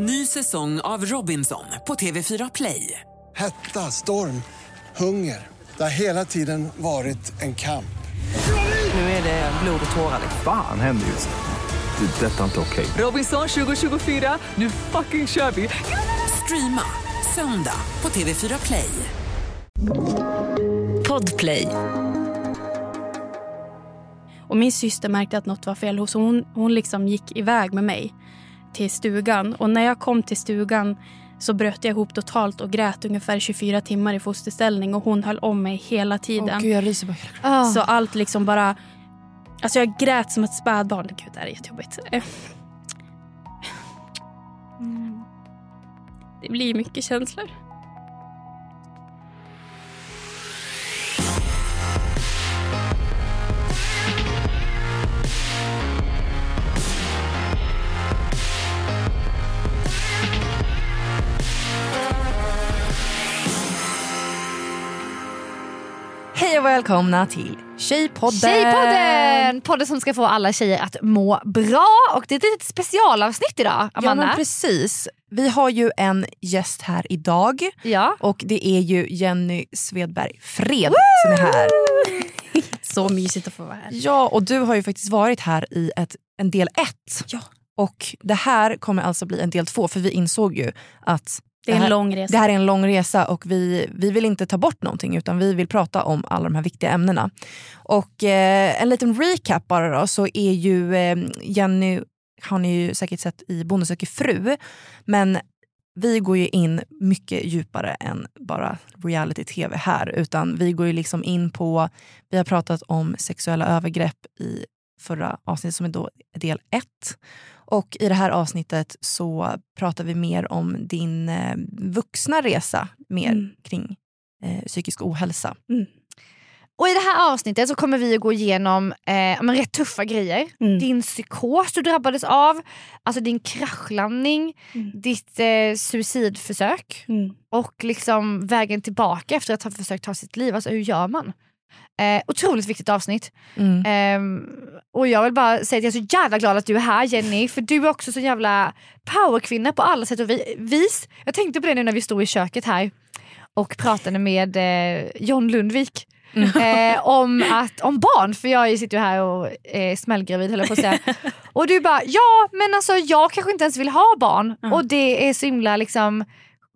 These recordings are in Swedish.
Ny säsong av Robinson på TV4 Play. Hetta, storm, hunger. Det har hela tiden varit en kamp. Nu är det blod och tårar. Fan händer just nu. Det. är Detta är inte okej. Robinson 2024, nu fucking kör vi! Streama söndag på TV4 Play. Podplay. Och min syster märkte att något var fel så hon, hon liksom gick iväg med mig till stugan. Och när jag kom till stugan så bröt jag ihop totalt och grät ungefär 24 timmar i fosterställning och hon höll om mig hela tiden. Åh, gud, jag ryser bara hela Så allt liksom bara... Alltså jag grät som ett spädbarn. Gud, det här är jättejobbigt. Eh. Mm. Det blir mycket känslor. Hej och välkomna till Tjejpodden! Tjejpodden! Podden som ska få alla tjejer att må bra. Och det är ett litet specialavsnitt idag, Ja Amanda. men precis. Vi har ju en gäst här idag Ja. och det är ju Jenny Svedberg Fred som är här. Så mysigt att få vara här. Ja och du har ju faktiskt varit här i ett, en del ett. Ja. Och det här kommer alltså bli en del två för vi insåg ju att Det är en här, lång resa. det här är en lång resa och vi, vi vill inte ta bort någonting utan vi vill prata om alla de här viktiga ämnena. Och eh, en liten recap bara då så är ju eh, Jenny, har ni ju säkert sett i Bonde söker fru, men vi går ju in mycket djupare än bara reality-tv här utan vi går ju liksom in på, vi har pratat om sexuella övergrepp i förra avsnittet som är då del ett. Och i det här avsnittet så pratar vi mer om din eh, vuxna resa mer Mm. kring eh, psykisk ohälsa. Och i det här avsnittet så kommer vi att gå igenom eh, men rätt tuffa grejer. Mm. Din psykos du drabbades av, alltså din kraschlandning, Mm. ditt eh, suicidförsök Mm. och liksom vägen tillbaka efter att ha försökt ta sitt liv. Alltså hur gör man? Eh, otroligt viktigt avsnitt. Mm. Ehm, och jag vill bara säga att jag är så jävla glad att du är här Jenny, för du är också så jävla powerkvinna på alla sätt och vi- vis. Jag tänkte på det nu när vi stod i köket här och pratade med eh, John Lundvik. Eh, om, att, om barn, för jag sitter ju här och är smällgravid höll jag på att säga. Och du bara, ja men alltså jag kanske inte ens vill ha barn. Mm. Och det är så himla liksom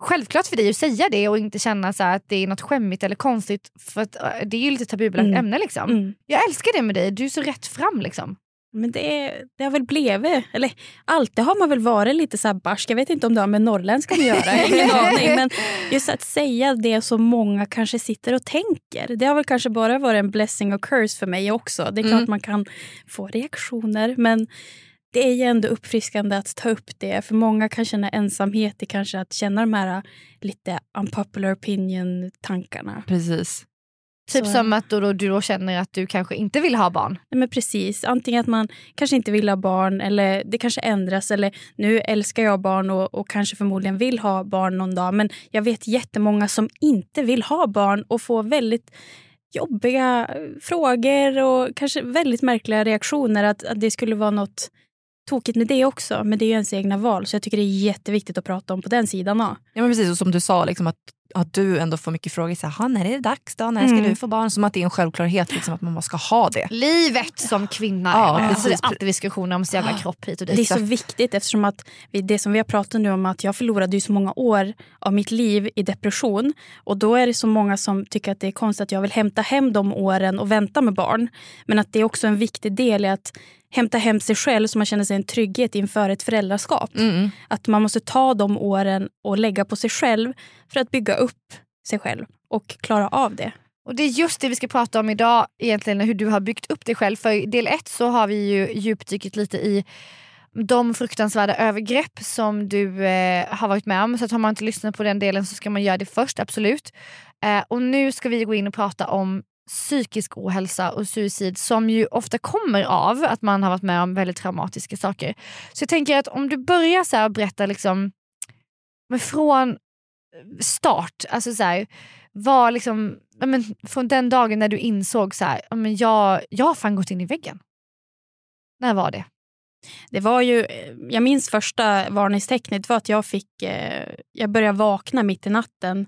självklart för dig att säga det och inte känna så att det är något skämmigt eller konstigt. För att, eh, det är ju lite tabubelagt Mm. ämne liksom. Mm. Jag älskar det med dig, du är så rätt fram liksom. Men det, det har väl blivit, eller alltid har man väl varit lite så här barsk. Jag vet inte om det har med norrländska att göra, ingen aning. Men just att säga det som många kanske sitter och tänker. Det har väl kanske bara varit en blessing och curse för mig också. Det är klart Mm. man kan få reaktioner men det är ju ändå uppfriskande att ta upp det. För många kan känna ensamhet i kanske att känna de här lite unpopular opinion-tankarna. Precis. Typ Så- som att då, då, du då känner att du kanske inte vill ha barn. Nej, men precis. Antingen att man kanske inte vill ha barn eller det kanske ändras. Eller nu älskar jag barn och, och kanske förmodligen vill ha barn någon dag. Men jag vet jättemånga som inte vill ha barn och får väldigt jobbiga eh, frågor och kanske väldigt märkliga reaktioner. Att, att det skulle vara något tokigt med det också. Men det är ju ens egna val. Så jag tycker det är jätteviktigt att prata om på den sidan. Ja. Ja, men precis, och som du sa, liksom att, att du ändå får mycket frågor. Så här, "Ha, när är det dags då? När ska Mm. du få barn? Som att det är en självklarhet liksom, att man bara ska ha det. Livet som kvinna. Ja, Ja, alltså, det är precis. alltid diskussioner om så jävla kropp hit och dit. Det är så viktigt eftersom att vi, det som vi har pratat nu om att jag förlorade ju så många år av mitt liv i depression. Och då är det så många som tycker att det är konstigt att jag vill hämta hem de åren och vänta med barn. Men att det är också en viktig del i att hämta hem sig själv så man känner sig en trygghet inför ett föräldraskap. Mm. Att man måste ta de åren och lägga på sig själv för att bygga upp sig själv och klara av det. Och det är just det vi ska prata om idag, egentligen hur du har byggt upp dig själv. För i del ett så har vi ju djupdykt lite i de fruktansvärda övergrepp som du eh, har varit med om. Så att har man inte lyssnat på den delen så ska man göra det först, absolut. Eh, och nu ska vi gå in och prata om psykisk ohälsa och suicid som ju ofta kommer av att man har varit med om väldigt traumatiska saker. Så jag tänker att om du börjar så här berätta liksom, men från start, alltså så här, var liksom, ja, men från den dagen när du insåg så här, ja, men jag, jag har fan gått in i väggen. När var det? Det var ju, eh, jag minns första varningstecknet var att jag fick, eh, jag började vakna mitt i natten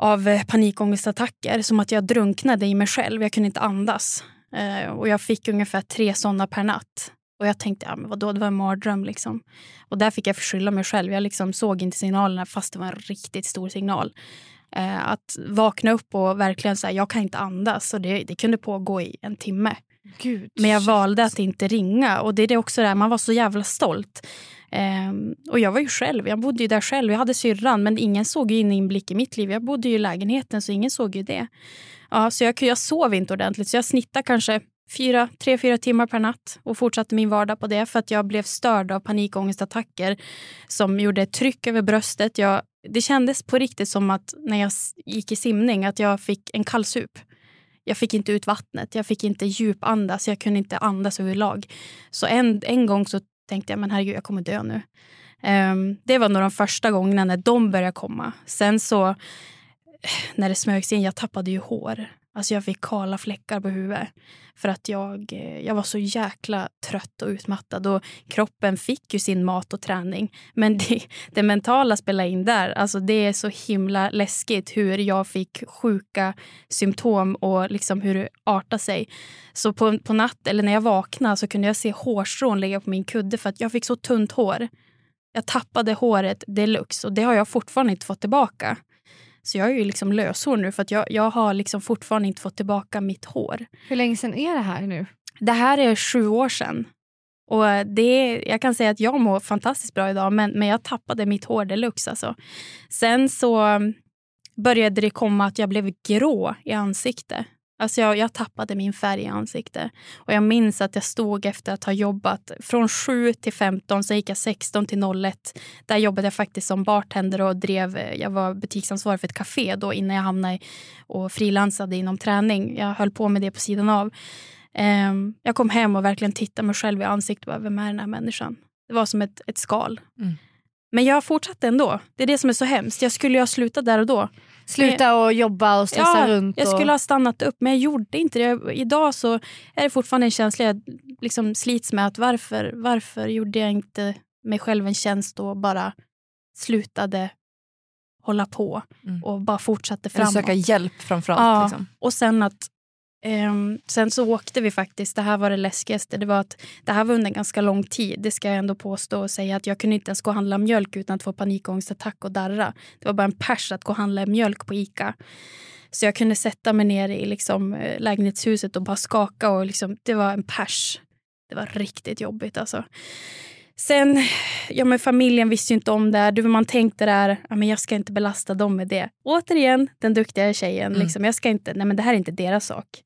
av eh, panikångestattacker. Som att jag drunknade i mig själv. Jag kunde inte andas. Eh, och jag fick ungefär tre såna per natt. Och jag tänkte, ja, men vadå, det var en mardröm. Liksom. Och där fick jag förskylla mig själv. Jag liksom såg inte signalerna fast det var en riktigt stor signal. Eh, att vakna upp och verkligen säga, jag kan inte andas. Och det, det kunde pågå i en timme. Gud, Men jag shit. valde att inte ringa. Och det är det också där, man var så jävla stolt. Ehm, och jag var ju själv, jag bodde ju där själv. Jag hade syrran men ingen såg ju in inblick i mitt liv. Jag bodde ju i lägenheten så ingen såg ju det. Ja, så jag, jag sov inte ordentligt så jag snittade kanske fyra, tre, fyra timmar per natt och fortsatte min vardag på det för att jag blev störd av panikångestattacker som gjorde ett tryck över bröstet. Jag, det kändes på riktigt som att när jag gick i simning att jag fick en kallsup. Jag fick inte ut vattnet, jag fick inte djupandas, jag kunde inte andas överlag. Så en, en gång så tänkte jag, men herregud, jag kommer dö nu. Um, det var nog de första gångerna när de började komma. Sen så, eh, när det smög sig in, jag tappade ju hår. Alltså jag fick kala fläckar på huvudet. För att jag, eh, jag var så jäkla trött och utmattad. Och kroppen fick ju sin mat och träning. Men det, det mentala spelade in där. Alltså det är så himla läskigt hur jag fick sjuka symptom och liksom hur det artade sig. Så på, på natt, eller när jag vaknade så kunde jag se hårstrån ligga på min kudde för att jag fick så tunt hår. Jag tappade håret deluxe och det har jag fortfarande inte fått tillbaka. Så jag är ju liksom löshår nu för att jag, jag har liksom fortfarande inte fått tillbaka mitt hår. Hur länge sedan är det här nu? Det här är sju år sedan. Och det, jag kan säga att jag mår fantastiskt bra idag men, men jag tappade mitt hår deluxe. Alltså. Sen så började det komma att jag blev grå i ansiktet. Alltså jag, jag tappade min färg i ansiktet. Och jag minns att jag stod efter att ha jobbat från 7 till 15, sen gick jag 16 till 01. Där jobbade jag faktiskt som bartender och drev, eh, jag var butiksansvarig för ett café då innan jag hamnade och frilansade inom träning. Jag höll på med det på sidan av. Um, jag kom hem och verkligen tittade mig själv i ansiktet. Bara, Vem är den här människan? Det var som ett, ett skal. Mm. Men jag fortsatte ändå. Det är det som är så hemskt. Jag skulle ju ha slutat där och då. Sluta och jobba och stressa Ja, runt. Jag och... skulle ha stannat upp men jag gjorde inte det. Jag- Idag så är det fortfarande en känsla jag liksom slits med. att Varför, varför gjorde jag inte mig själv en tjänst och bara slutade hålla på Mm. och bara fortsatte Eller framåt. söka hjälp framförallt. Ja, Liksom. och sen att Um, sen så åkte vi faktiskt, det här var det läskigaste, det var att det här var under en ganska lång tid. Det ska jag ändå påstå och säga att jag kunde inte ens gå och handla mjölk utan att få panikångestattack och darra. Det var bara en pers att gå och handla mjölk på Ica. Så jag kunde sätta mig ner i liksom, eh, lägenhetshuset och bara skaka och liksom, det var en pers. Det var riktigt jobbigt alltså. Sen, ja men familjen visste ju inte om det. Du, man tänkte där, ja, men jag ska inte belasta dem med det. Återigen, den duktiga tjejen. Mm. Liksom, jag ska inte, nej men det här är inte deras sak.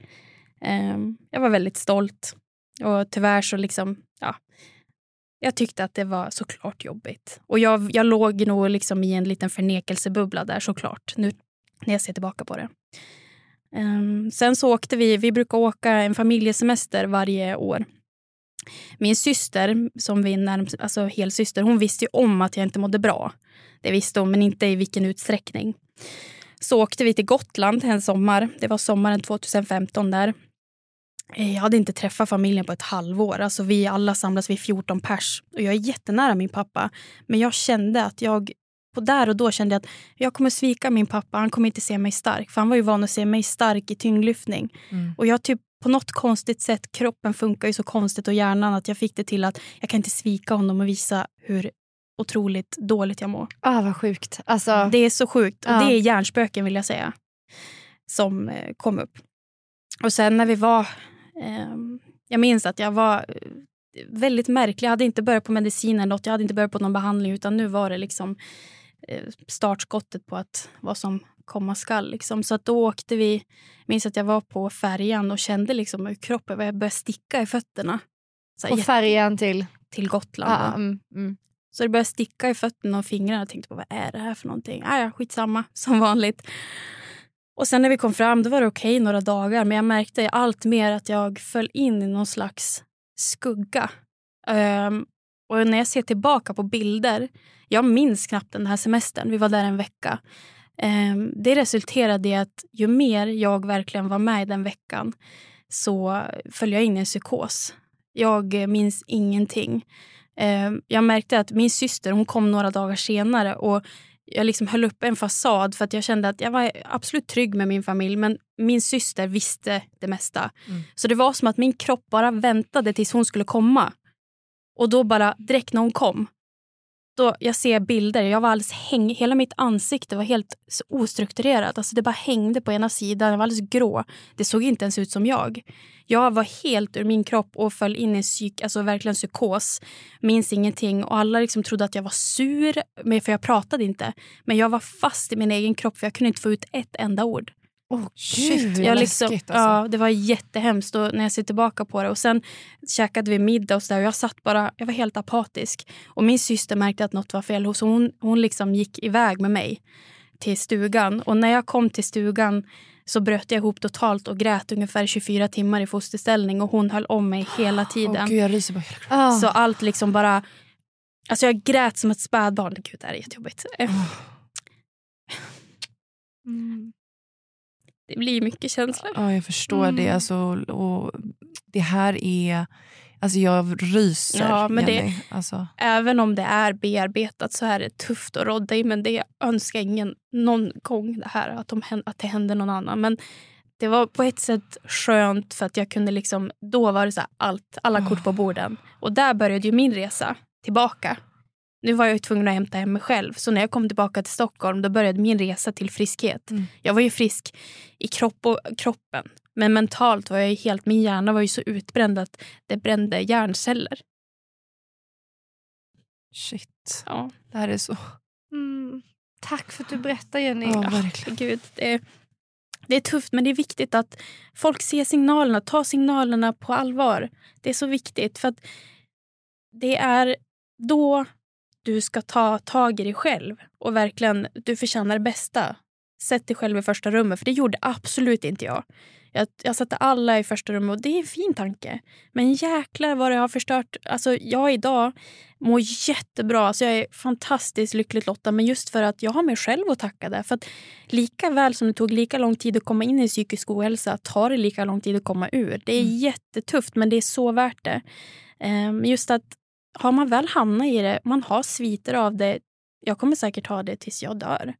Ehm, jag var väldigt stolt. Och tyvärr så liksom, ja. Jag tyckte att det var såklart jobbigt. Och jag, jag låg nog liksom i en liten förnekelsebubbla där såklart. Nu när jag ser tillbaka på det. Ehm, sen så åkte vi, vi brukar åka en familjesemester varje år. Min syster, som vi närmast, alltså helsyster, hon visste ju om att jag inte mådde bra. Det visste hon, men inte i vilken utsträckning. Så åkte vi till Gotland en sommar. Det var sommaren 2015 där. Eh, Jag hade inte träffat familjen på ett halvår. Alltså vi alla samlas vid 14 pers. Och jag är jättenära min pappa. Men jag kände att jag, på där och då kände jag att jag kommer svika min pappa. Han kommer inte se mig stark. För han var ju van att se mig stark i tyngdlyftning. Mm. Och jag typ på något konstigt sätt, kroppen funkar ju så konstigt och hjärnan att jag fick det till att jag kan inte svika honom och visa hur otroligt dåligt jag mår. Ah, vad sjukt. Alltså, Det är så sjukt. Och Ja. det är hjärnspöken vill jag säga. Som eh, kom upp. Och sen när vi var... ehm, jag minns att jag var eh, väldigt märklig. Jag hade inte börjat på medicin eller något. Jag hade inte börjat på någon behandling. Utan nu var det liksom eh, startskottet på att vad som komma skall. Liksom. Så att då åkte vi... Jag minns att jag var på färjan och kände liksom hur kroppen började sticka i fötterna. Så på färjan till... till Gotland. Ah, mm, mm. Så det började sticka i fötterna och fingrarna. Jag tänkte på vad är det här för någonting? Ah, ja, skitsamma, som vanligt. Och sen när vi kom fram då var det okej några dagar men jag märkte allt mer att jag föll in i någon slags skugga. Ehm, och när jag ser tillbaka på bilder, jag minns knappt den här semestern, vi var där en vecka. Ehm, det resulterade i att ju mer jag verkligen var med i den veckan så föll jag in i en psykos. Jag eh, minns ingenting. Eh, jag märkte att min syster hon kom några dagar senare och jag liksom höll upp en fasad för att jag kände att jag var absolut trygg med min familj men min syster visste det mesta. Mm. Så det var som att min kropp bara väntade tills hon skulle komma. Och då bara direkt när hon kom, och jag ser bilder, jag var alldeles häng, hela mitt ansikte var helt ostrukturerat. Alltså det bara hängde på ena sidan, jag var alldeles grå. Det såg inte ens ut som jag. Jag var helt ur min kropp och föll in i en psyk, alltså verkligen psykos. Minns ingenting och alla liksom trodde att jag var sur, för jag pratade inte. Men jag var fast i min egen kropp för jag kunde inte få ut ett enda ord. Oh, Shit, Jag liksom, läskigt alltså. ja, det var jättehemskt och när jag ser tillbaka på det. Och Sen käkade vi middag och, så där, och jag satt bara, jag var helt apatisk. Och Min syster märkte att något var fel. Så hon, hon liksom gick iväg med mig till stugan. Och När jag kom till stugan så bröt jag ihop totalt och grät ungefär 24 timmar i fosterställning. Och Hon höll om mig hela tiden. Åh, gud, jag ryser bara. Ah. Så allt liksom bara... Alltså jag grät som ett spädbarn. Gud, det här är jättejobbigt. Eh, Mm. Det blir mycket känslor. Ja, jag förstår Mm. det. Alltså, och det här är... Alltså jag ryser, Ja, men det-. Alltså, Även om det är bearbetat så är det tufft att rodda i. Men det jag önskar ingen någon gång det här att, de, att det händer någon annan. Men det var på ett sätt skönt för att jag kunde liksom, då var det så allt, alla kort på borden. Och där började ju min resa tillbaka. Nu var jag ju tvungen att hämta hem mig själv. Så när jag kom tillbaka till Stockholm då började min resa till friskhet. Mm. Jag var ju frisk i kropp och, kroppen. Men mentalt var jag ju helt, min hjärna var ju så utbränd att det brände hjärnceller. shit. Ja. Det här är så... Mm. Tack för att du berättar Jenny. Ja, verkligen. Gud, det, är, det är tufft men det är viktigt att folk ser signalerna, tar signalerna på allvar. Det är så viktigt för att det är då du ska ta tag i dig själv och verkligen, du förtjänar det bästa. Sätt dig själv i första rummet, för det gjorde absolut inte jag. Jag, jag satte alla i första rummet och det är en fin tanke. Men jäklar vad det har förstört. Alltså jag idag mår jättebra. Alltså jag är fantastiskt lyckligt lottad. Men just för att jag har mig själv att tacka där. För att lika väl som det tog lika lång tid att komma in i psykisk ohälsa tar det lika lång tid att komma ur. Det är Mm. jättetufft men det är så värt det. Um, just att har man väl hamnat i det, man har sviter av det. Jag kommer säkert ha det tills jag dör.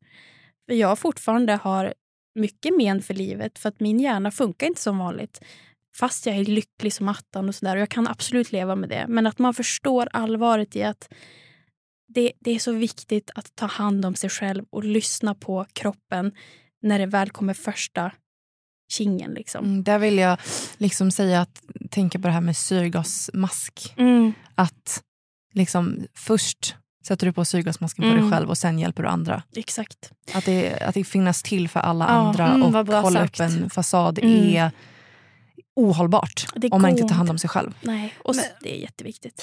För jag fortfarande har mycket men för livet för att min hjärna funkar inte som vanligt. Fast jag är lycklig som attan och sådär. Och jag kan absolut leva med det. Men att man förstår allvaret i att det, det är så viktigt att ta hand om sig själv och lyssna på kroppen när det väl kommer första kingen. Liksom. Mm, där vill jag liksom säga att tänka på det här med syrgasmask. Mm. Att liksom först sätter du på syrgasmasken på Mm. dig själv och sen hjälper du andra. Exakt. Att det, att det finnas till för alla Ja, andra mm, och hålla sagt. upp en fasad Mm. är ohållbart om man inte tar hand om sig själv. Nej, och Men- det är jätteviktigt.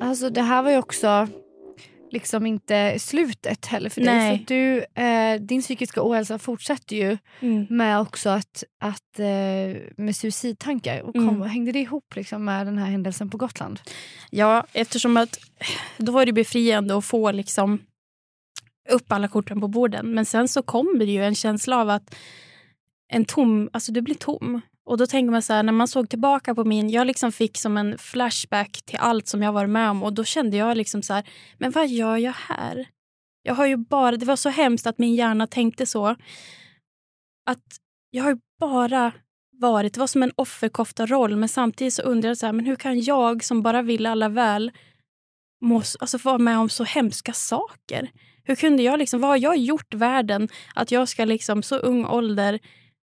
alltså det här var ju också liksom inte slutet heller för dig. Nej. För du, eh, din psykiska ohälsa fortsätter ju Mm. med också att, att eh, med suicidtankar. Och kom, Mm. Hängde det ihop liksom med den här händelsen på Gotland? Ja, eftersom att då var det befriande att få liksom upp alla korten på borden. Men sen så kommer det ju en känsla av att en tom, alltså du blir tom. Och då tänker man så här, när man såg tillbaka på min, jag liksom fick som en flashback till allt som jag varit med om och då kände jag liksom så här, men vad gör jag här? Jag har ju bara, det var så hemskt att min hjärna tänkte så. Att jag har ju bara varit. Det var som en offerkofta-roll men samtidigt så undrar jag så här, men hur kan jag som bara vill alla väl må, alltså vara med om så hemska saker? Hur kunde jag liksom, vad har jag gjort världen att jag ska liksom så ung ålder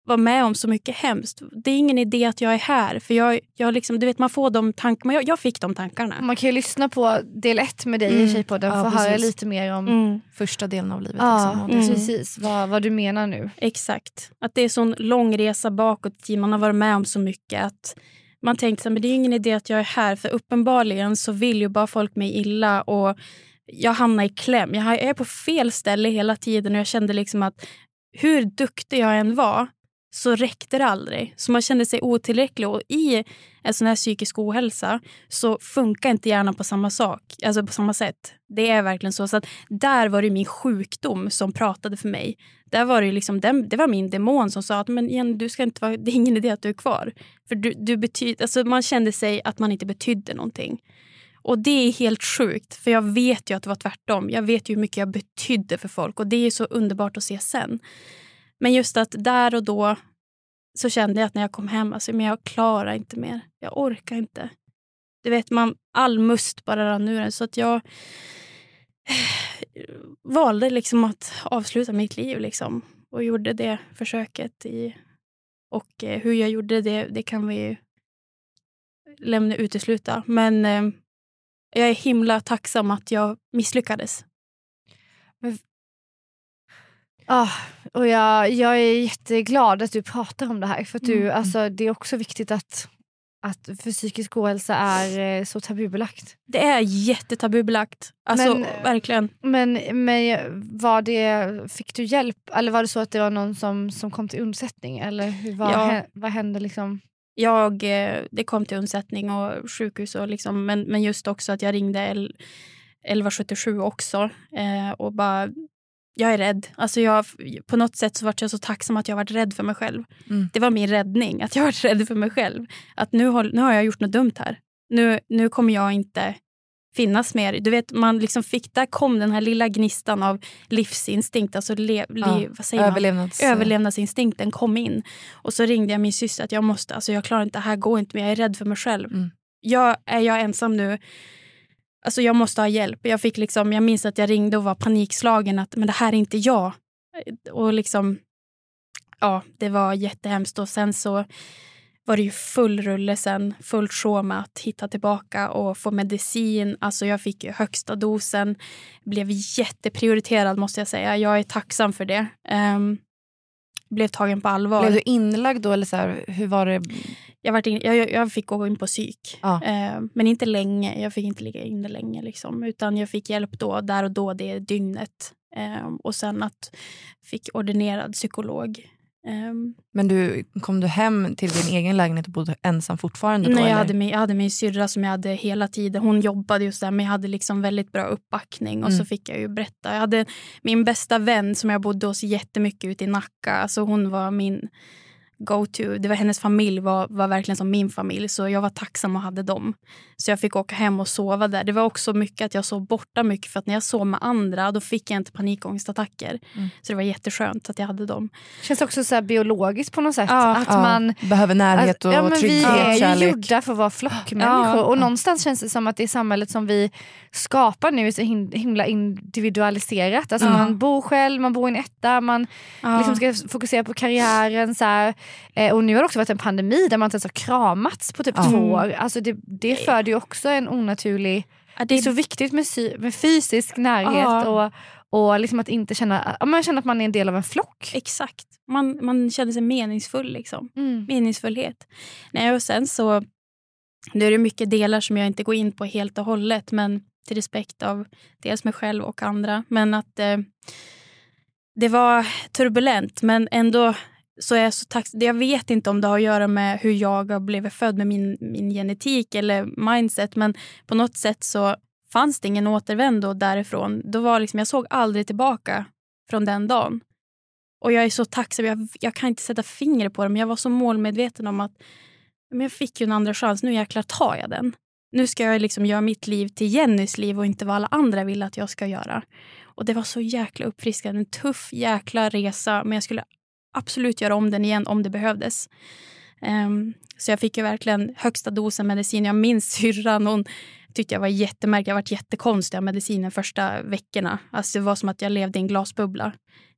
vara med om så mycket hemskt. Det är ingen idé att jag är här. För jag, jag liksom, du vet, man får de tankarna. Jag, jag fick de tankarna. Man kan ju lyssna på del ett med dig Mm. i Tjejpodden för Ja, att höra lite mer om Mm. Första delen av livet. ja, liksom. Mm. precis, vad, vad du menar nu. Exakt. Att det är så en lång resa bakåt i. Man har varit med om så mycket. att Man tänkte men det är ingen idé att jag är här. För uppenbarligen så vill ju bara folk mig illa. Och jag hamnar i kläm. Jag är på fel ställe hela tiden. Och jag kände liksom att hur duktig jag än var så räckte det aldrig. Så man kände sig otillräcklig. Och i en sån här psykisk ohälsa så funkar inte hjärnan på samma sak. Alltså på samma sätt. Det är verkligen så. så att där var det min sjukdom som pratade för mig. Där var det, liksom, den, det var min demon som sa att men igen, du ska inte vara, det är ingen idé att du är kvar. För du, du betyd, alltså man kände sig att man inte betydde någonting. Och det är helt sjukt, för jag vet ju att det var tvärtom. Jag vet ju hur mycket jag betydde för folk och det är så underbart att se sen. Men just att där och då så kände jag att när jag kom hem, alltså, men jag klarar inte mer. Jag orkar inte. Du vet, man, all must bara rann ur en. Så att jag valde liksom att avsluta mitt liv liksom, och gjorde det försöket. i Och eh, hur jag gjorde det, det kan vi ju lämna utesluta. Men eh, jag är himla tacksam att jag misslyckades. Ah, och jag, jag är jätteglad att du pratar om det här. För du, Mm. alltså, det är också viktigt att, att för psykisk ohälsa är eh, så tabubelagt. Det är jättetabubelagt. Alltså, Men- verkligen. Men, men var det, fick du hjälp eller var det så att det var någon som, som kom till undsättning? Eller vad, Ja. vad hände? Liksom? Jag, eh, det kom till undsättning och sjukhus. Och liksom, men, men just också att jag ringde L- 1177 också. Eh, och bara, jag är rädd. Alltså jag, på något sätt så var jag så tacksam att jag varit rädd för mig själv. Mm. Det var min räddning, att jag varit rädd för mig själv. Att nu har, nu har jag gjort något dumt här. Nu, nu kommer jag inte finnas mer. Du vet, man liksom fick, där kom den här lilla gnistan av livsinstinkt. Alltså le, Ja, vad säger man? Överlevnads... överlevnadsinstinkten kom in. Och så ringde jag min syster att jag måste, alltså jag klarar inte, det här går inte, men jag är rädd för mig själv. Mm. Jag, är jag ensam nu, alltså jag måste ha hjälp. Jag, fick liksom, jag minns att jag ringde och var panikslagen att men det här är inte jag. Och liksom, ja, det var jättehemskt. Och sen så var det ju full rulle sen, fullt sjå med att hitta tillbaka och få medicin. Alltså jag fick ju högsta dosen, blev jätteprioriterad måste jag säga. Jag är tacksam för det. Um, blev tagen på allvar. Blev du inlagd då? Eller så här, hur var det? Jag, vart in, jag, jag fick gå in på psyk. Ja. Ehm, men inte länge. Jag fick inte ligga inne länge. Liksom, utan jag fick hjälp då, där och då, det dygnet. Ehm, och sen att fick ordinerad psykolog. Ehm, Men du, kom du hem till din egen lägenhet och bodde ensam fortfarande? Då, Nej, jag hade, min, jag hade min syrra som jag hade hela tiden. Hon jobbade just där, men jag hade liksom väldigt bra uppbackning. Och Mm. så fick jag ju berätta. Jag hade min bästa vän som jag bodde hos jättemycket ute i Nacka. Alltså hon var min go-to. Det var hennes familj var, var verkligen som min familj. Så jag var tacksam och hade dem. Så jag fick åka hem och sova där. Det var också mycket att jag sov borta mycket. För att när jag sov med andra då fick jag inte panikångestattacker. Mm. Så det var jätteskönt att jag hade dem. Känns också så här biologiskt på något sätt. Ja, att Ja, man, Behöver närhet och ja, men vi trygghet, är ju kärlek. gjorda för att vara flockmänniskor Ja. och någonstans känns det som att det samhället som vi skapar nu är så himla individualiserat. Alltså Ja. Man bor själv, man bor i en etta, man Ja. liksom ska fokusera på karriären. Så här. Eh, och nu har det också varit en pandemi där man inte ens har kramats på typ Ja. två år. Alltså det, det föder ju också en onaturlig... Ja, Det är så viktigt med, med fysisk närhet Ja. och, och liksom att inte känna, man känner att man är en del av en flock. Exakt. Man, man kände sig meningsfull. liksom. Mm. meningsfullhet. Nej, och sen så nu är det mycket delar som jag inte går in på helt och hållet men till respekt av dels mig själv och andra. Men att eh, det var turbulent men ändå så är jag så tacksam. Jag vet inte om det har att göra med hur jag har blivit född med min, min genetik eller mindset men på något sätt så fanns det ingen återvändo därifrån. Då var liksom, jag såg aldrig tillbaka från den dagen. Och jag är så tacksam. Jag, jag kan inte sätta fingret på det men jag var så målmedveten om att men jag fick ju en andra chans. Nu jäklar tar jag den. Nu ska jag liksom göra mitt liv till Jennys liv och inte vad alla andra vill att jag ska göra. Och Det var så jäkla uppfriskande. En tuff jäkla resa men jag skulle absolut göra om den igen om det behövdes. Um, så jag fick ju verkligen högsta dosen medicin. Jag minns syrran, hon tyckte jag var jättemärklig. Jag varit jättekonstig av medicinen första veckorna. Alltså det var som att jag levde i en glasbubbla.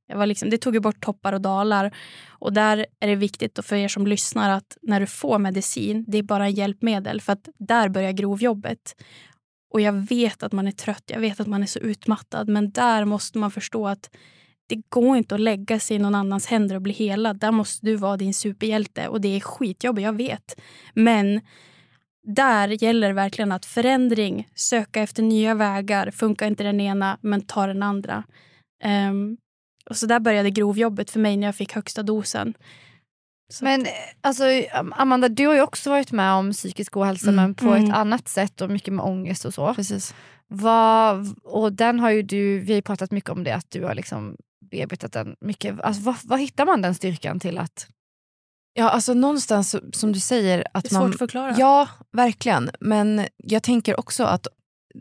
Jag var liksom, det tog ju bort toppar och dalar. Och där är det viktigt för er som lyssnar att när du får medicin, det är bara en hjälpmedel. För att där börjar grovjobbet. Och jag vet att man är trött, jag vet att man är så utmattad. Men där måste man förstå att det går inte att lägga sig i någon annans händer och bli helad. Där måste du vara din superhjälte. Och det är skitjobbigt, jag vet. Men där gäller verkligen att förändring, söka efter nya vägar. Funkar inte den ena, men ta den andra. Um, och så där började grovjobbet för mig när jag fick högsta dosen. Så. Men alltså, Amanda, du har ju också varit med om psykisk ohälsa mm. men på mm. ett annat sätt och mycket med ångest och så. Precis. Vad, och den har ju du, vi har pratat mycket om det, att du har liksom bearbetat den mycket. Alltså, vad, vad hittar man den styrkan till att Ja, alltså någonstans som du säger... Att det är svårt man, att förklara. Ja, verkligen. Men jag tänker också att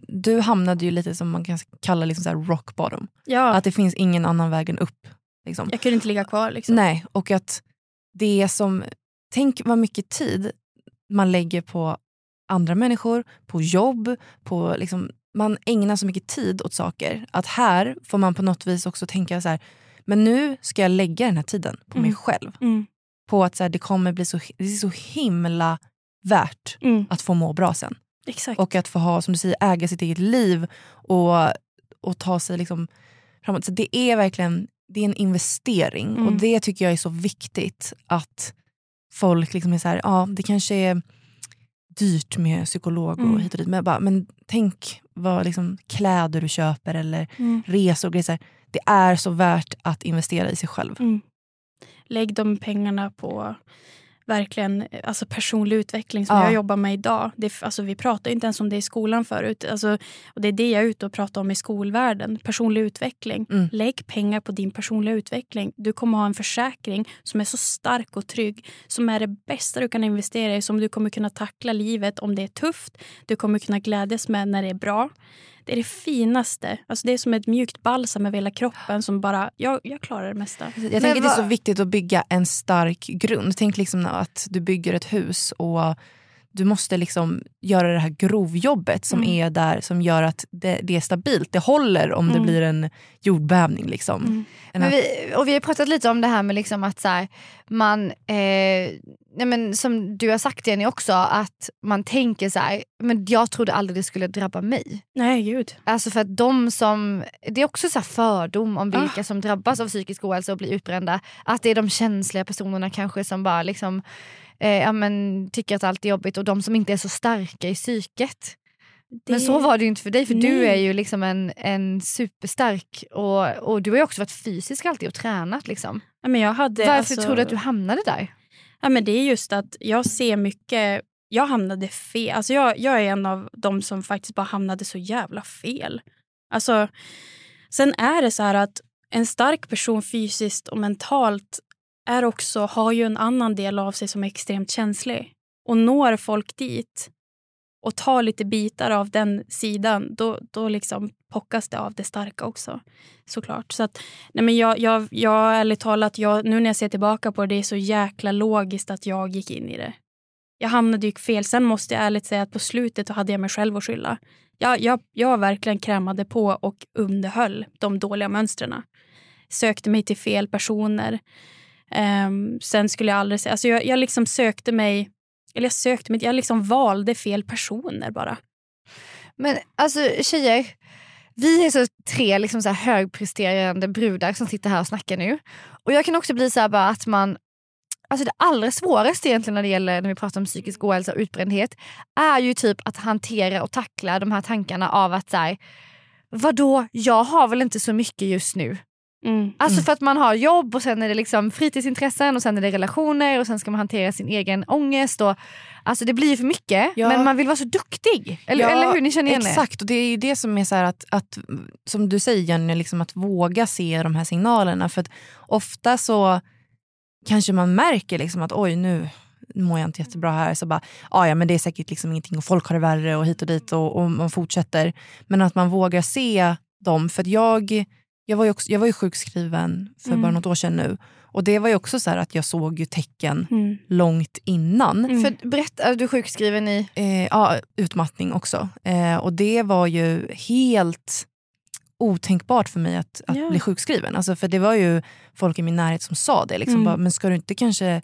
du hamnade ju lite som man kan kalla liksom så rock bottom. Ja. Att det finns ingen annan väg än upp. Liksom. Jag kunde inte ligga kvar. Liksom. Nej, och att det som... Tänk vad mycket tid man lägger på andra människor, på jobb, på liksom, man ägnar så mycket tid åt saker. Att här får man på något vis också tänka så här, men nu ska jag lägga den här tiden på mm. mig själv. Mm. På att så här, det kommer bli så, det är så himla värt mm. att få må bra sen. Exakt. Och att få ha, som du säger, äga sitt eget liv och, och ta sig liksom framåt. Så det är verkligen det är en investering och mm. det tycker jag är så viktigt att folk liksom är så här, ja det kanske är dyrt med psykolog och mm. hit och dit. Men, bara, men tänk vad liksom, kläder du köper eller mm. resor och grejer. Det är så värt att investera i sig själv. Mm. Lägg de pengarna på verkligen alltså personlig utveckling som ja. jag jobbar med idag. Det, alltså, vi pratar inte ens om det i skolan förut. Alltså, och det är det jag är ute och pratar om i skolvärlden. Personlig utveckling. Mm. Lägg pengar på din personliga utveckling. Du kommer ha en försäkring som är så stark och trygg. Som är det bästa du kan investera i. Som du kommer kunna tackla livet om det är tufft. Du kommer kunna glädjas med när det är bra. Det är det finaste. Alltså det är som ett mjukt balsam över hela kroppen som bara, jag, jag klarar det mesta. Jag tänker att det är så viktigt att bygga en stark grund. Tänk liksom att du bygger ett hus och du måste liksom göra det här grovjobbet som mm. är där som gör att det, det, är stabilt. Det håller om mm. det blir en jordbävning. Liksom. Mm. Men vi, och vi har pratat lite om det här med liksom att så här, man, eh, nej men som du har sagt Jenny också, att man tänker så här, men jag trodde aldrig det skulle drabba mig. Nej gud. Alltså för att de som, det är också så fördom om vilka ah. som drabbas av psykisk ohälsa och blir utbrända. Att det är de känsliga personerna kanske som bara liksom eh, ja, men, tycker att allt är jobbigt och de som inte är så starka i psyket. Det... Men så var det ju inte för dig för Nej. du är ju liksom en, en superstark och, och du har ju också varit fysisk alltid och tränat. Liksom. Ja, men jag hade, Varför alltså... tror du att du hamnade där? Ja, men det är just att jag ser mycket jag hamnade fel. Alltså jag, jag är en av de som faktiskt bara hamnade så jävla fel. Alltså, sen är det så här att en stark person fysiskt och mentalt är också, har ju en annan del av sig som är extremt känslig. Och når folk dit och tar lite bitar av den sidan, då, då liksom pockas det av det starka också. Såklart. Så att, nej men jag, jag, jag ärligt talat, jag, nu när jag ser tillbaka på det, det är så jäkla logiskt att jag gick in i det. Jag hamnade ju fel. Sen måste jag ärligt säga att på slutet hade jag mig själv att skylla. Jag, jag, jag verkligen krämade på och underhöll de dåliga mönstren. Sökte mig till fel personer. Um, sen skulle jag aldrig säga... Alltså jag, jag liksom sökte mig... Eller jag sökte mig... Jag liksom valde fel personer bara. Men alltså tjejer, vi är så tre liksom så här högpresterande brudar som sitter här och snackar nu. Och jag kan också bli så bara att man Alltså det allra svåraste egentligen när det gäller när vi pratar om psykisk ohälsa och utbrändhet är ju typ att hantera och tackla de här tankarna av att så här, vadå, jag har väl inte så mycket just nu. Mm. Alltså mm. för att man har jobb och sen är det liksom fritidsintressen och sen är det relationer och sen ska man hantera sin egen ångest. Och, alltså det blir för mycket ja. men man vill vara så duktig. Eller, ja, eller hur ni känner igen det? Exakt och det är det som är så att, att, som du säger Jenny, liksom att våga se de här signalerna. För att ofta så kanske man märker liksom att oj nu mår jag inte jättebra här. Så bara, ja men det är säkert liksom ingenting och folk har det värre och hit och dit och, och man fortsätter. Men att man vågar se dem. För att jag jag var ju, också, jag var ju sjukskriven för Mm. bara något år sedan nu. Och det var ju också så här att jag såg ju tecken Mm. långt innan. Mm. För berätta, är du sjukskriven i? Eh, ja, utmattning också. Eh, och det var ju helt otänkbart för mig att, att Ja. bli sjukskriven. Alltså, för det var ju folk i min närhet som sa det. Liksom, Mm. bara, men ska du inte kanske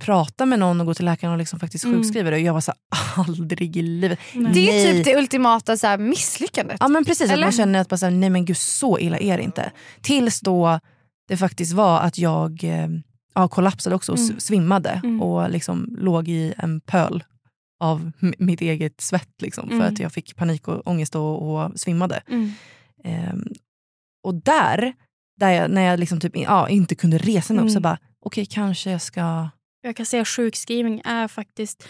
prata med någon och gå till läkaren och liksom faktiskt Mm. sjukskriva? Och jag var så här, aldrig i livet. Nej. Det är typ det ultimata så här, misslyckandet. Ja men precis, att Eller? man känner att bara så här, nej men gud så illa är det inte. Tills då det faktiskt var att jag eh, ja, kollapsade också och Mm. svimmade Mm. och liksom låg i en pöl av mitt eget svett. Liksom, Mm. För att jag fick panik och ångest och, och svimmade. Mm. Ehm, och där, där jag, när jag liksom typ, ja, inte kunde resa mig upp, så Mm. bara okej kanske jag ska... Jag kan säga att sjukskrivning är faktiskt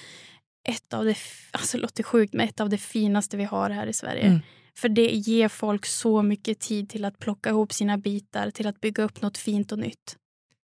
ett av det, alltså det låter sjukt, men ett av det finaste vi har här i Sverige. Mm. För det ger folk så mycket tid till att plocka ihop sina bitar, till att bygga upp något fint och nytt.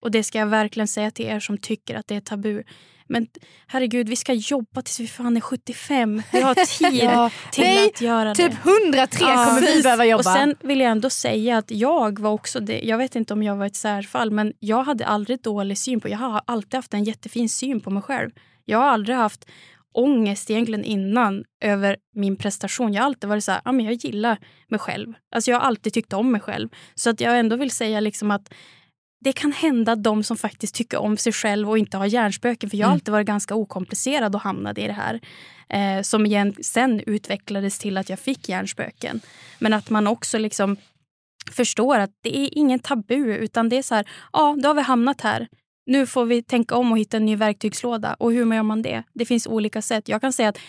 Och det ska jag verkligen säga till er som tycker att det är tabu. Men herregud, vi ska jobba tills vi fan är 75. Vi har tid Ja. till Nej, att göra Typ det. 103 Ja, kommer vi behöva jobba. Och sen vill jag ändå säga att jag var också det. Jag vet inte om jag var ett särfall, men jag hade aldrig dålig syn på. Jag har alltid haft en jättefin syn på mig själv. Jag har aldrig haft ångest egentligen innan över min prestation. Jag har alltid varit så här, ja, men jag gillar mig själv. Alltså jag har alltid tyckt om mig själv. Så att jag ändå vill säga liksom att det kan hända de som faktiskt tycker om sig själv och inte har hjärnspöken. För jag har Mm. alltid varit ganska okomplicerad och hamnade i det här. Eh, som igen sen utvecklades till att jag fick hjärnspöken. Men att man också liksom förstår att det är ingen tabu utan det är så här, ja då har vi hamnat här. Nu får vi tänka om och hitta en ny verktygslåda. Och hur gör man det? Det finns olika sätt. Jag kan säga att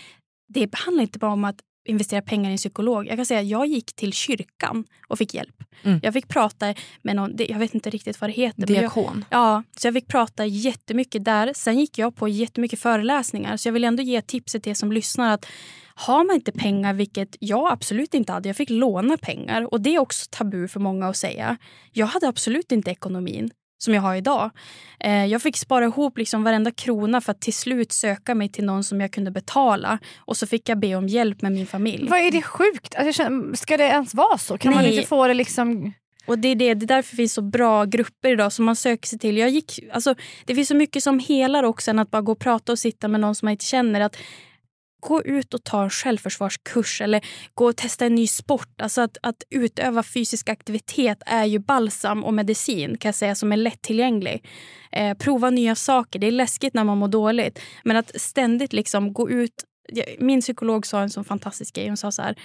det handlar inte bara om att investera pengar i en psykolog. Jag kan säga jag gick till kyrkan och fick hjälp. Mm. Jag fick prata med någon, jag vet inte riktigt vad det heter. men jag, Diakon. Ja, så jag fick prata jättemycket där. Sen gick jag på jättemycket föreläsningar. Så jag vill ändå ge tipset till er som lyssnar att har man inte pengar, vilket jag absolut inte hade, jag fick låna pengar och det är också tabu för många att säga. Jag hade absolut inte ekonomin som jag har idag. Eh, jag fick spara ihop liksom varenda krona för att till slut söka mig till någon som jag kunde betala. Och så fick jag be om hjälp med min familj. Vad är det sjukt? Alltså, känner, ska det ens vara så? Kan man Nej. inte få det liksom... Och det är, det, det är därför det finns så bra grupper idag som man söker sig till. Jag gick, alltså, det finns så mycket som helar också än att bara gå och prata och sitta med någon som man inte känner. Att gå ut och ta en självförsvarskurs eller gå och testa en ny sport. Alltså att, att utöva fysisk aktivitet är ju balsam och medicin kan jag säga som är lättillgänglig. Eh, prova nya saker. Det är läskigt när man mår dåligt. Men att ständigt liksom gå ut. Min psykolog sa en sån fantastisk grej. Hon sa så här.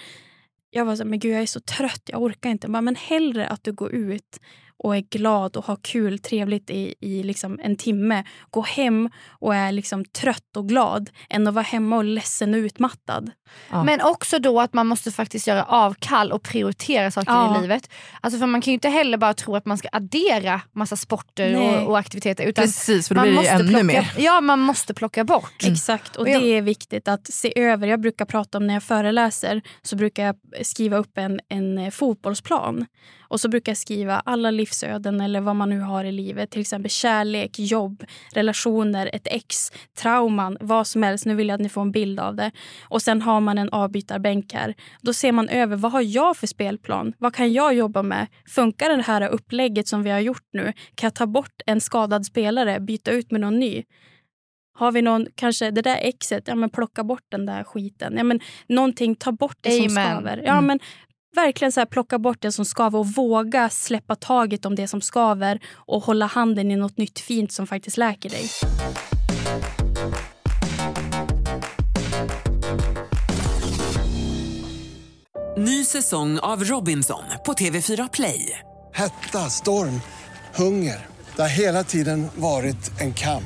Jag var så här, men gud jag är så trött, jag orkar inte. Bara, men hellre att du går ut och är glad och har kul, trevligt i, i liksom en timme. Gå hem och är liksom trött och glad än att vara hemma och ledsen och utmattad. Ja. Men också då att man måste faktiskt göra avkall och prioritera saker Ja. i livet. Alltså för man kan ju inte heller bara tro att man ska addera massa sporter och, och aktiviteter. Utan Precis, för då man blir det ju ännu plocka, mer. Ja, man måste plocka bort. Exakt, och Och jag- det är viktigt att se över. Jag brukar prata om när jag föreläser så brukar jag skriva upp en, en fotbollsplan. Och så brukar jag skriva alla livsöden eller vad man nu har i livet. Till exempel kärlek, jobb, relationer, ett ex, trauman, vad som helst. Nu vill jag att ni får en bild av det. Och sen har man en avbytarbänk här. Då ser man över vad har jag för spelplan? Vad kan jag jobba med? Funkar det här upplägget som vi har gjort nu? Kan jag ta bort en skadad spelare, byta ut med någon ny? Har vi någon, kanske det där exet, ja men plocka bort den där skiten. Ja, men någonting, ta bort det som Amen. skaver. Ja, Mm. men verkligen så här, plocka bort det som skaver och våga släppa taget om det som skaver och hålla handen i något nytt fint som faktiskt läker dig. Ny säsong av Robinson på TV4 Play. Hetta, storm, hunger. Det har hela tiden varit en kamp.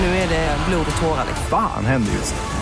Nu är det blod och tårar. liksom. Fan händer just nu.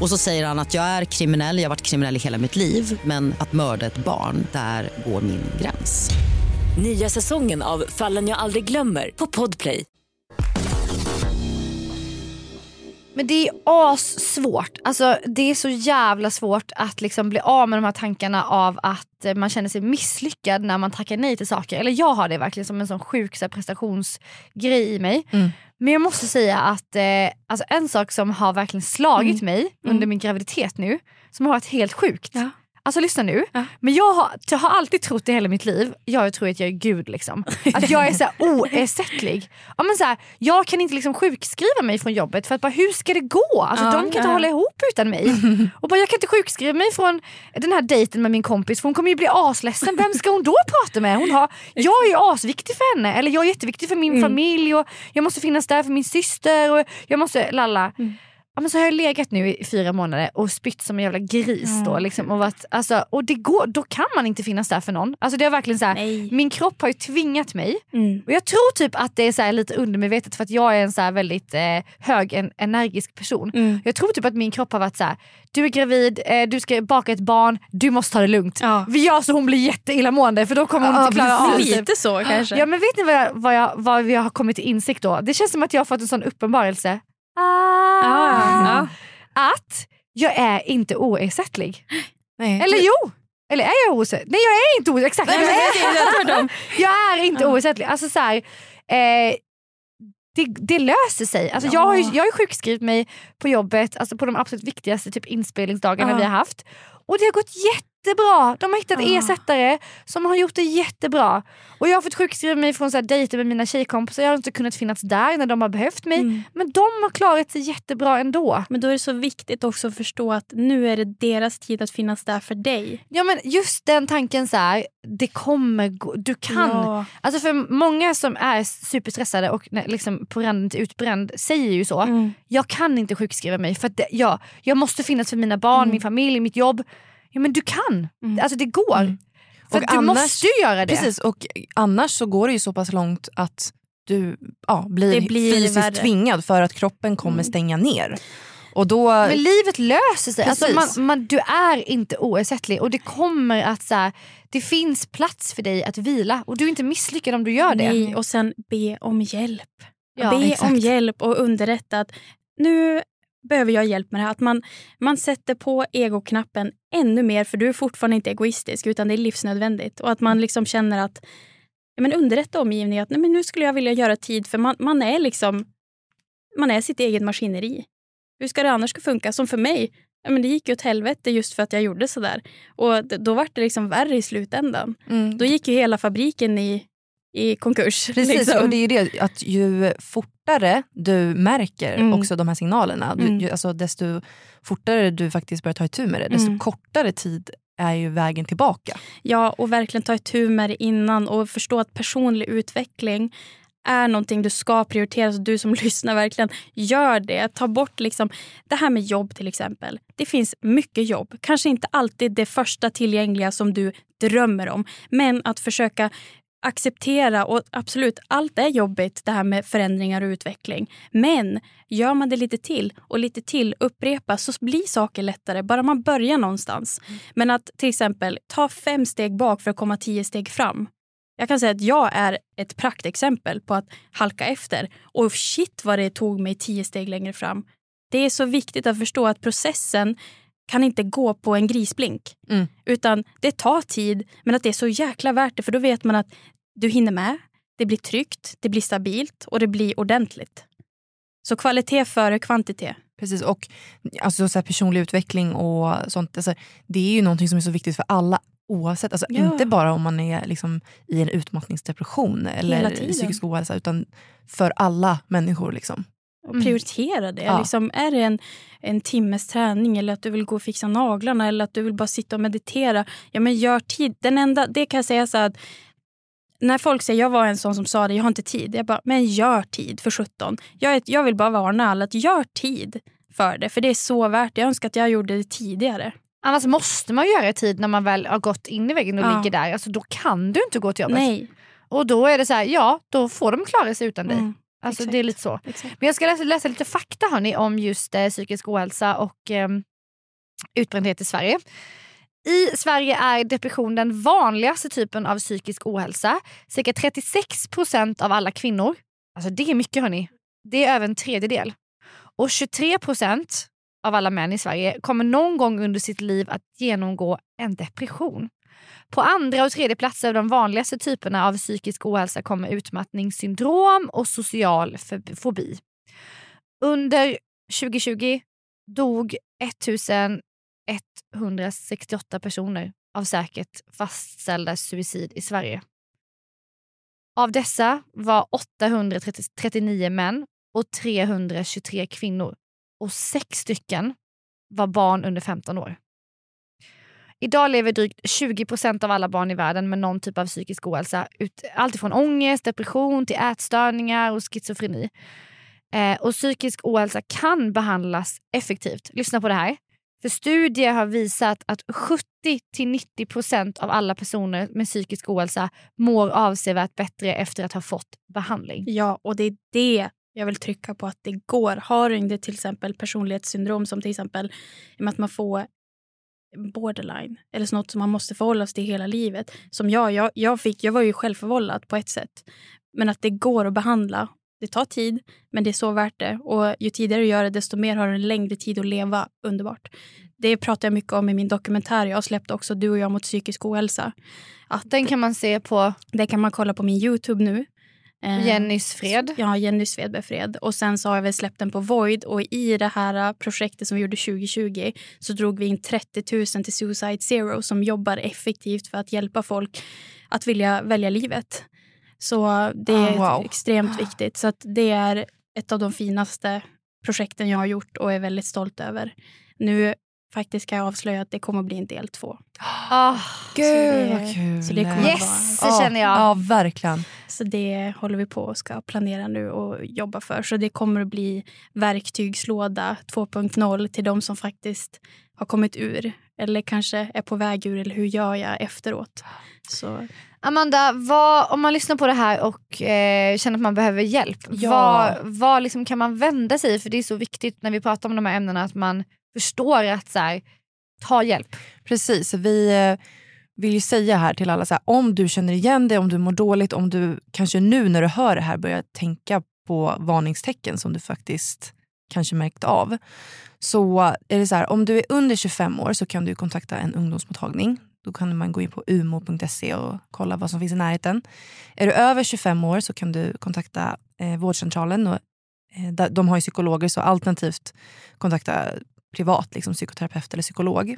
Och så säger han att jag är kriminell, jag har varit kriminell i hela mitt liv men att mörda ett barn, där går min gräns. Nya säsongen av Fallen jag aldrig glömmer på Podplay. Men det är assvårt. Alltså, det är så jävla svårt att liksom bli av med de här tankarna av att eh, man känner sig misslyckad när man tackar nej till saker. Eller jag har det verkligen som en sån sjuk så här, prestationsgrej i mig. Mm. Men jag måste säga att eh, alltså en sak som har verkligen slagit mig under min graviditet nu, som har varit helt sjukt. Ja. Alltså lyssna nu. Men jag har, jag har alltid trott i hela mitt liv, jag tror att jag är gud liksom. Att jag är så här oersättlig. Ja, men så här, jag kan inte liksom sjukskriva mig från jobbet för att bara, hur ska det gå? Alltså, Ja, de kan inte ja. hålla ihop utan mig. Och bara, jag kan inte sjukskriva mig från den här dejten med min kompis för hon kommer ju bli asledsen. Vem ska hon då prata med? Hon har, jag är ju asviktig för henne, eller jag är jätteviktig för min familj och jag måste finnas där för min syster och jag måste lalla. Ja, men så har jag legat nu i fyra månader och spytt som en jävla gris. Då, liksom, och varit, alltså, och det går, då kan man inte finnas där för någon. Alltså, det är verkligen så här, min kropp har ju tvingat mig. Mm. Och Jag tror typ att det är så här lite undermedvetet för att jag är en så här väldigt eh, hög en, energisk person. Mm. Jag tror typ att min kropp har varit så här: du är gravid, eh, du ska baka ett barn, du måste ta det lugnt. Ja. Vi gör så hon blir jätteillamående för då kommer hon Ja, inte klara av det. Lite så kanske. Ja men vet ni vad, jag, vad, jag, vad vi har kommit till insikt då? Det känns som att jag har fått en sån uppenbarelse. Ah. Ja, Att jag är inte oersättlig. Nej. Eller jo! Eller är jag oersättlig? Nej jag är inte oersättlig. Nej, jag, är jag är inte oersättlig. Alltså så här, eh, det, det löser sig. Alltså jag, har ju, jag har ju sjukskrivit mig på jobbet alltså på de absolut viktigaste typ inspelningsdagarna Ja. vi har haft. Och det har gått jättebra. De har hittat Ja. ersättare som har gjort det jättebra. Och jag har fått sjukskriva mig från så här dejter med mina tjejkompisar. Jag har inte kunnat finnas där när de har behövt mig. Mm. Men de har klarat sig jättebra ändå. Men då är det så viktigt också att förstå att nu är det deras tid att finnas där för dig. Ja men just den tanken så här, det kommer gå, du kan. Ja. Alltså för många som är superstressade och liksom på randen till utbränd säger ju så. Mm. Jag kan inte sjukskriva mig för att det, ja, jag måste finnas för mina barn, Mm. min familj, mitt jobb. Ja men du kan. Mm. Alltså det går. Mm. För du annars- måste ju göra det. Precis, och annars så går det ju så pass långt att du ja, blir, Det blir fysiskt värre. tvingad för att kroppen kommer Mm. stänga ner. Och då, Men livet löser sig. Alltså man, man, du är inte oersättlig och det kommer att så här, det finns plats för dig att vila och du är inte misslyckad om du gör det. Nej, och sen be om hjälp. Ja, be exakt. om hjälp och underrätta att nu behöver jag hjälp med det här. Att man, man sätter på egoknappen ännu mer för du är fortfarande inte egoistisk utan det är livsnödvändigt. Och att man liksom känner att men underrätta omgivningen att nej, men nu skulle jag vilja göra tid för man, man är liksom man är sitt eget maskineri. Hur ska det annars funka? Som för mig, ja, men det gick ju åt helvete just för att jag gjorde sådär. Och då var det liksom värre i slutändan. mm, Då gick ju hela fabriken i, i konkurs. Precis, liksom. och det är ju det att ju fortare du märker Mm. också de här signalerna, du, Mm. ju, alltså desto fortare du faktiskt börjar ta itu med det, desto Mm. kortare tid är ju vägen tillbaka. Ja, och verkligen ta itu med det innan och förstå att personlig utveckling är någonting du ska prioritera. Så du som lyssnar, verkligen gör det. Ta bort liksom, det här med jobb till exempel. Det finns mycket jobb. Kanske inte alltid det första tillgängliga som du drömmer om. Men att försöka acceptera, och absolut, allt är jobbigt det här med förändringar och utveckling. Men gör man det lite till och lite till, upprepa, så blir saker lättare. Bara man börjar någonstans. Men att till exempel ta fem steg bak för att komma tio steg fram. Jag kan säga att jag är ett praktexempel på att halka efter. Och shit vad det tog mig tio steg längre fram. Det är så viktigt att förstå att processen kan inte gå på en grisblink. Mm. Utan det tar tid, men att det är så jäkla värt det. För då vet man att du hinner med, det blir tryggt, det blir stabilt och det blir ordentligt. Så kvalitet före kvantitet. Precis, och alltså, så personlig utveckling och sånt, alltså, det är ju någonting som är så viktigt för alla oavsett. Alltså, Ja. Inte bara om man är liksom, i en utmattningsdepression eller psykisk ohälsa utan för alla människor. Liksom. Och Mm. prioritera det. Ja. Liksom, är det en, en timmes träning eller att du vill gå och fixa naglarna eller att du vill bara sitta och meditera. Ja men gör tid. Den enda, det kan jag säga så att när folk säger, jag var en sån som sa det, jag har inte tid. Jag bara, men gör tid för 17. Jag, jag vill bara varna alla att gör tid för det. För det är så värt det. Jag önskar att jag gjorde det tidigare. Annars måste man göra tid när man väl har gått in i väggen och Ja. ligger där. Alltså, då kan du inte gå till jobbet. Nej. Och då är det så här, ja då får de klara sig utan dig. Alltså, exakt. det är lite så. exakt. Men jag ska läsa, läsa lite fakta hörni, om just eh, psykisk ohälsa och eh, utbrändhet i Sverige. I Sverige är depression den vanligaste typen av psykisk ohälsa. Cirka 36 procent av alla kvinnor, alltså det är mycket hörni, det är över en tredjedel. Och 23 procent av alla män i Sverige kommer någon gång under sitt liv att genomgå en depression. På andra och tredje platser av de vanligaste typerna av psykisk ohälsa kommer utmattningssyndrom och social fobi. Under 2020 dog 1168 personer av säkert fastställda suicid i Sverige. Av dessa var 839 män och 323 kvinnor och sex stycken var barn under 15 år. Idag lever drygt 20 procent av alla barn i världen med någon typ av psykisk ohälsa. Alltifrån ångest, depression till ätstörningar och schizofreni. Eh, och psykisk ohälsa kan behandlas effektivt. Lyssna på det här. För studier har visat att 70-90% av alla personer med psykisk ohälsa mår avsevärt bättre efter att ha fått behandling. Ja, och det är det jag vill trycka på att det går. Har du inte till exempel personlighetssyndrom som till exempel att man får borderline eller något som man måste förhålla sig till hela livet. Som jag, jag, jag, fick, jag var ju självförvållad på ett sätt. Men att det går att behandla. Det tar tid, men det är så värt det. Och ju tidigare du gör det, desto mer har du en längre tid att leva. Underbart. Det pratar jag mycket om i min dokumentär. Jag har släppt också Du och jag mot psykisk ohälsa. Att, den kan man se på? Den kan man kolla på min Youtube nu. Eh, Jennys Fred. Ja, Jenny Svedberg Fred. Och sen så har jag väl släppt den på Void och i det här projektet som vi gjorde 2020 så drog vi in 30 000 till Suicide Zero som jobbar effektivt för att hjälpa folk att vilja välja livet. Så det är oh, wow. extremt viktigt. Så det är ett av de finaste projekten jag har gjort och är väldigt stolt över. Nu faktiskt kan jag avslöja att det kommer att bli en del två. Oh, Gud det, vad kul. Så det kommer yes, vara, det känner jag. Ja, verkligen. Så det håller vi på och ska planera nu och jobba för. Så det kommer att bli verktygslåda 2.0 till de som faktiskt har kommit ur eller kanske är på väg ur eller hur gör jag efteråt. Så. Amanda, vad, om man lyssnar på det här och eh, känner att man behöver hjälp, ja. vad, vad liksom kan man vända sig För det är så viktigt när vi pratar om de här ämnena att man förstår att så här, ta hjälp. Precis, vi eh, vill ju säga här till alla, så här, om du känner igen dig, om du mår dåligt, om du kanske nu när du hör det här börjar tänka på varningstecken som du faktiskt kanske märkt av. Så är det så här, om du är under 25 år så kan du kontakta en ungdomsmottagning. Då kan man gå in på umo.se och kolla vad som finns i närheten. Är du över 25 år så kan du kontakta eh, vårdcentralen. Och, eh, de har ju psykologer, så alternativt kontakta privat liksom, psykoterapeut eller psykolog.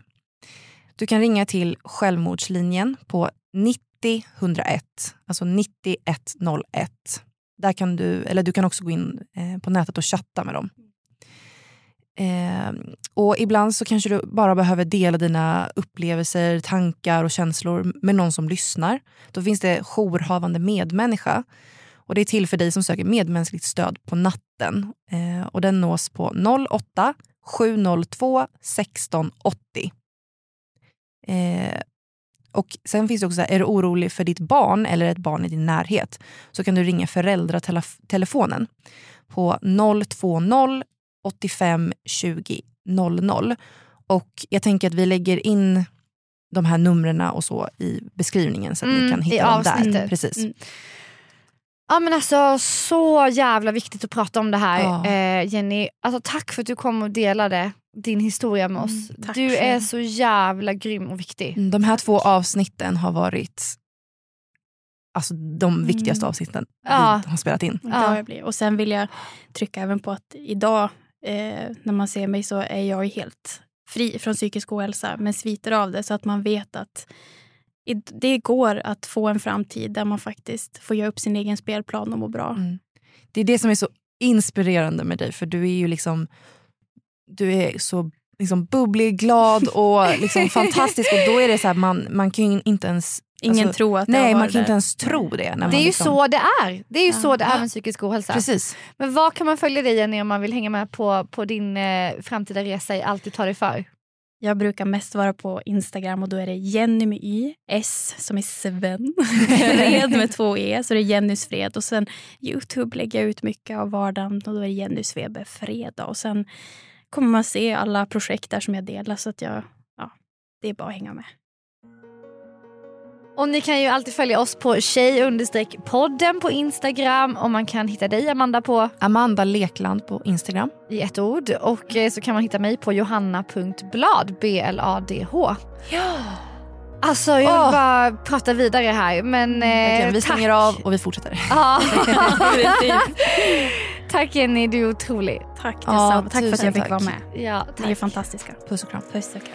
Du kan ringa till självmordslinjen på 90 101, alltså 9101. Där kan du, eller du kan också gå in eh, på nätet och chatta med dem. Eh, och Ibland så kanske du bara behöver dela dina upplevelser, tankar och känslor med någon som lyssnar. Då finns det jourhavande medmänniska. Och Det är till för dig som söker medmänskligt stöd på natten. Eh, och Den nås på 08 702 1680. Eh, och Sen finns det också, är du orolig för ditt barn eller ett barn i din närhet så kan du ringa föräldratelefonen på 020 85 20 00. Och jag tänker att vi lägger in de här numren och så i beskrivningen så att mm, ni kan hitta dem där. Precis. Mm. Ja men alltså så jävla viktigt att prata om det här ja. eh, Jenny. Alltså, tack för att du kom och delade din historia med oss. Mm, du är så jävla grym och viktig. Mm, de här två avsnitten har varit alltså, de viktigaste mm. avsnitten ja. vi har spelat in. Ja. Och sen vill jag trycka även på att idag eh, när man ser mig så är jag helt fri från psykisk ohälsa men sviter av det så att man vet att det går att få en framtid där man faktiskt får göra upp sin egen spelplan och må bra. Mm. Det är det som är så inspirerande med dig för du är ju liksom du är så liksom bubblig, glad och liksom fantastisk. Och då är det så här, man, man kan ju inte ens Ingen alltså, tror att Nej, man kan inte ens tro det. det är ju liksom... så det är. Det är ju ja. så det är med psykisk ohälsa. Precis. Men vad kan man följa dig Jenny om man vill hänga med på, på din eh, framtida resa i allt du tar dig för? Jag brukar mest vara på Instagram och då är det Jenny med Y, S som är Sven, Fred med två E, så det är Jennys Fred. Och sen Youtube lägger jag ut mycket av vardagen och då är det Jenny Weber Fredag. Och sen kommer man se alla projekt där som jag delar. Så att jag, ja, det är bara att hänga med. Och ni kan ju alltid följa oss på tjej podden på Instagram och man kan hitta dig Amanda på Amanda Lekland på Instagram. i ett ord och eh, så kan man hitta mig på johanna.blad, B-L-A-D-H. Ja. Alltså jag vill Åh. bara prata vidare här men eh, Verkligen, vi tack. stänger av och vi fortsätter. Tack Jenny, du är otrolig. Tack detsamma. tack för att jag fick tack. vara med. Ja, Ni är tack. fantastiska. Puss och kram. Puss och kram.